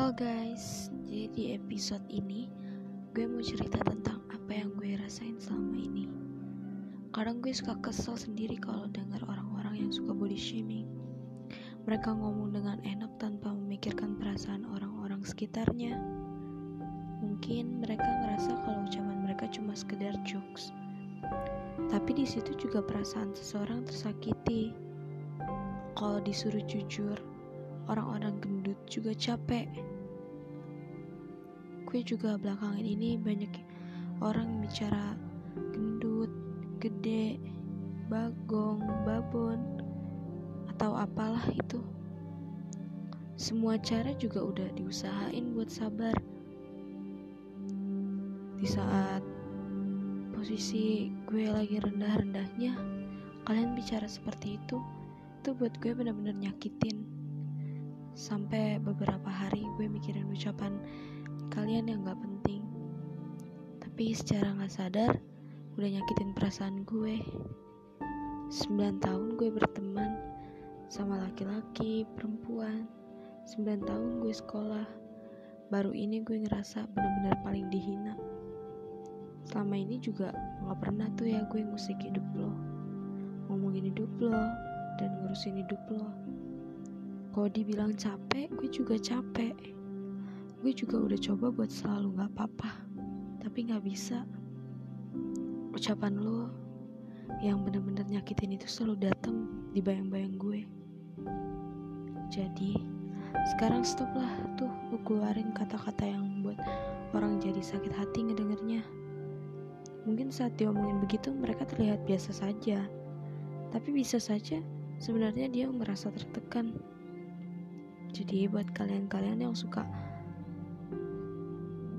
Halo guys, jadi di episode ini gue mau cerita tentang apa yang gue rasain selama ini. Kadang gue suka kesel sendiri kalau dengar orang-orang yang suka body shaming. Mereka ngomong dengan enak tanpa memikirkan perasaan orang-orang sekitarnya. Mungkin mereka ngerasa kalau ucapan mereka cuma sekedar jokes. Tapi di situ juga perasaan seseorang tersakiti. Kalau disuruh jujur, orang-orang gendut juga capek. Gue juga belakangan ini banyak orang bicara gendut, gede, bagong, babon, atau apalah itu. Semua cara juga udah diusahain buat sabar. Di saat posisi gue lagi rendah-rendahnya, kalian bicara seperti itu, itu buat gue bener-bener nyakitin sampai beberapa hari gue mikirin ucapan kalian yang gak penting. Tapi secara gak sadar udah nyakitin perasaan gue. 9 tahun gue berteman sama laki-laki, perempuan. 9 tahun gue sekolah. Baru ini gue ngerasa bener-bener paling dihina. Selama ini juga gak pernah tuh ya gue ngusik hidup lo. Ngomongin hidup lo dan ngurusin hidup lo kalau dibilang capek, gue juga capek. Gue juga udah coba buat selalu gak apa-apa, tapi gak bisa. Ucapan lo yang bener-bener nyakitin itu selalu datang di bayang-bayang gue. Jadi, sekarang stoplah tuh lu keluarin kata-kata yang buat orang jadi sakit hati ngedengernya. Mungkin saat diomongin begitu mereka terlihat biasa saja, tapi bisa saja sebenarnya dia merasa tertekan. Jadi buat kalian-kalian yang suka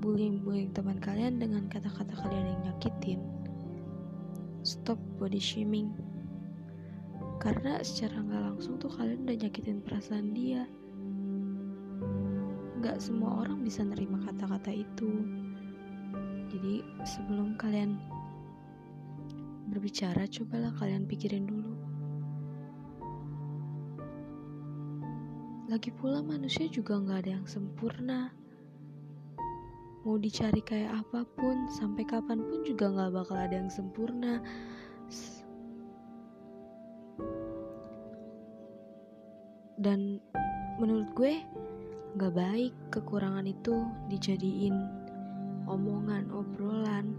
bullying-bullying teman kalian dengan kata-kata kalian yang nyakitin, stop body shaming. Karena secara nggak langsung tuh kalian udah nyakitin perasaan dia. Gak semua orang bisa nerima kata-kata itu. Jadi sebelum kalian berbicara, cobalah kalian pikirin dulu. Lagi pula manusia juga nggak ada yang sempurna. Mau dicari kayak apa pun, sampai kapan pun juga nggak bakal ada yang sempurna. Dan menurut gue nggak baik kekurangan itu dijadiin omongan, obrolan.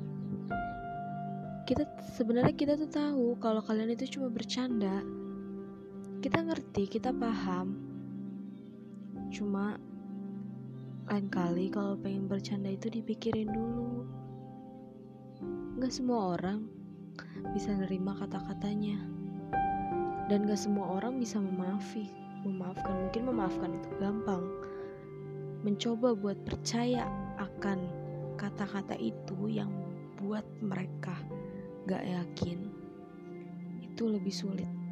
Kita sebenarnya kita tuh tahu kalau kalian itu cuma bercanda. Kita ngerti, kita paham, Cuma lain kali kalau pengen bercanda itu dipikirin dulu. Gak semua orang bisa nerima kata-katanya. Dan gak semua orang bisa memaafi. Memaafkan mungkin memaafkan itu gampang. Mencoba buat percaya akan kata-kata itu yang buat mereka gak yakin itu lebih sulit.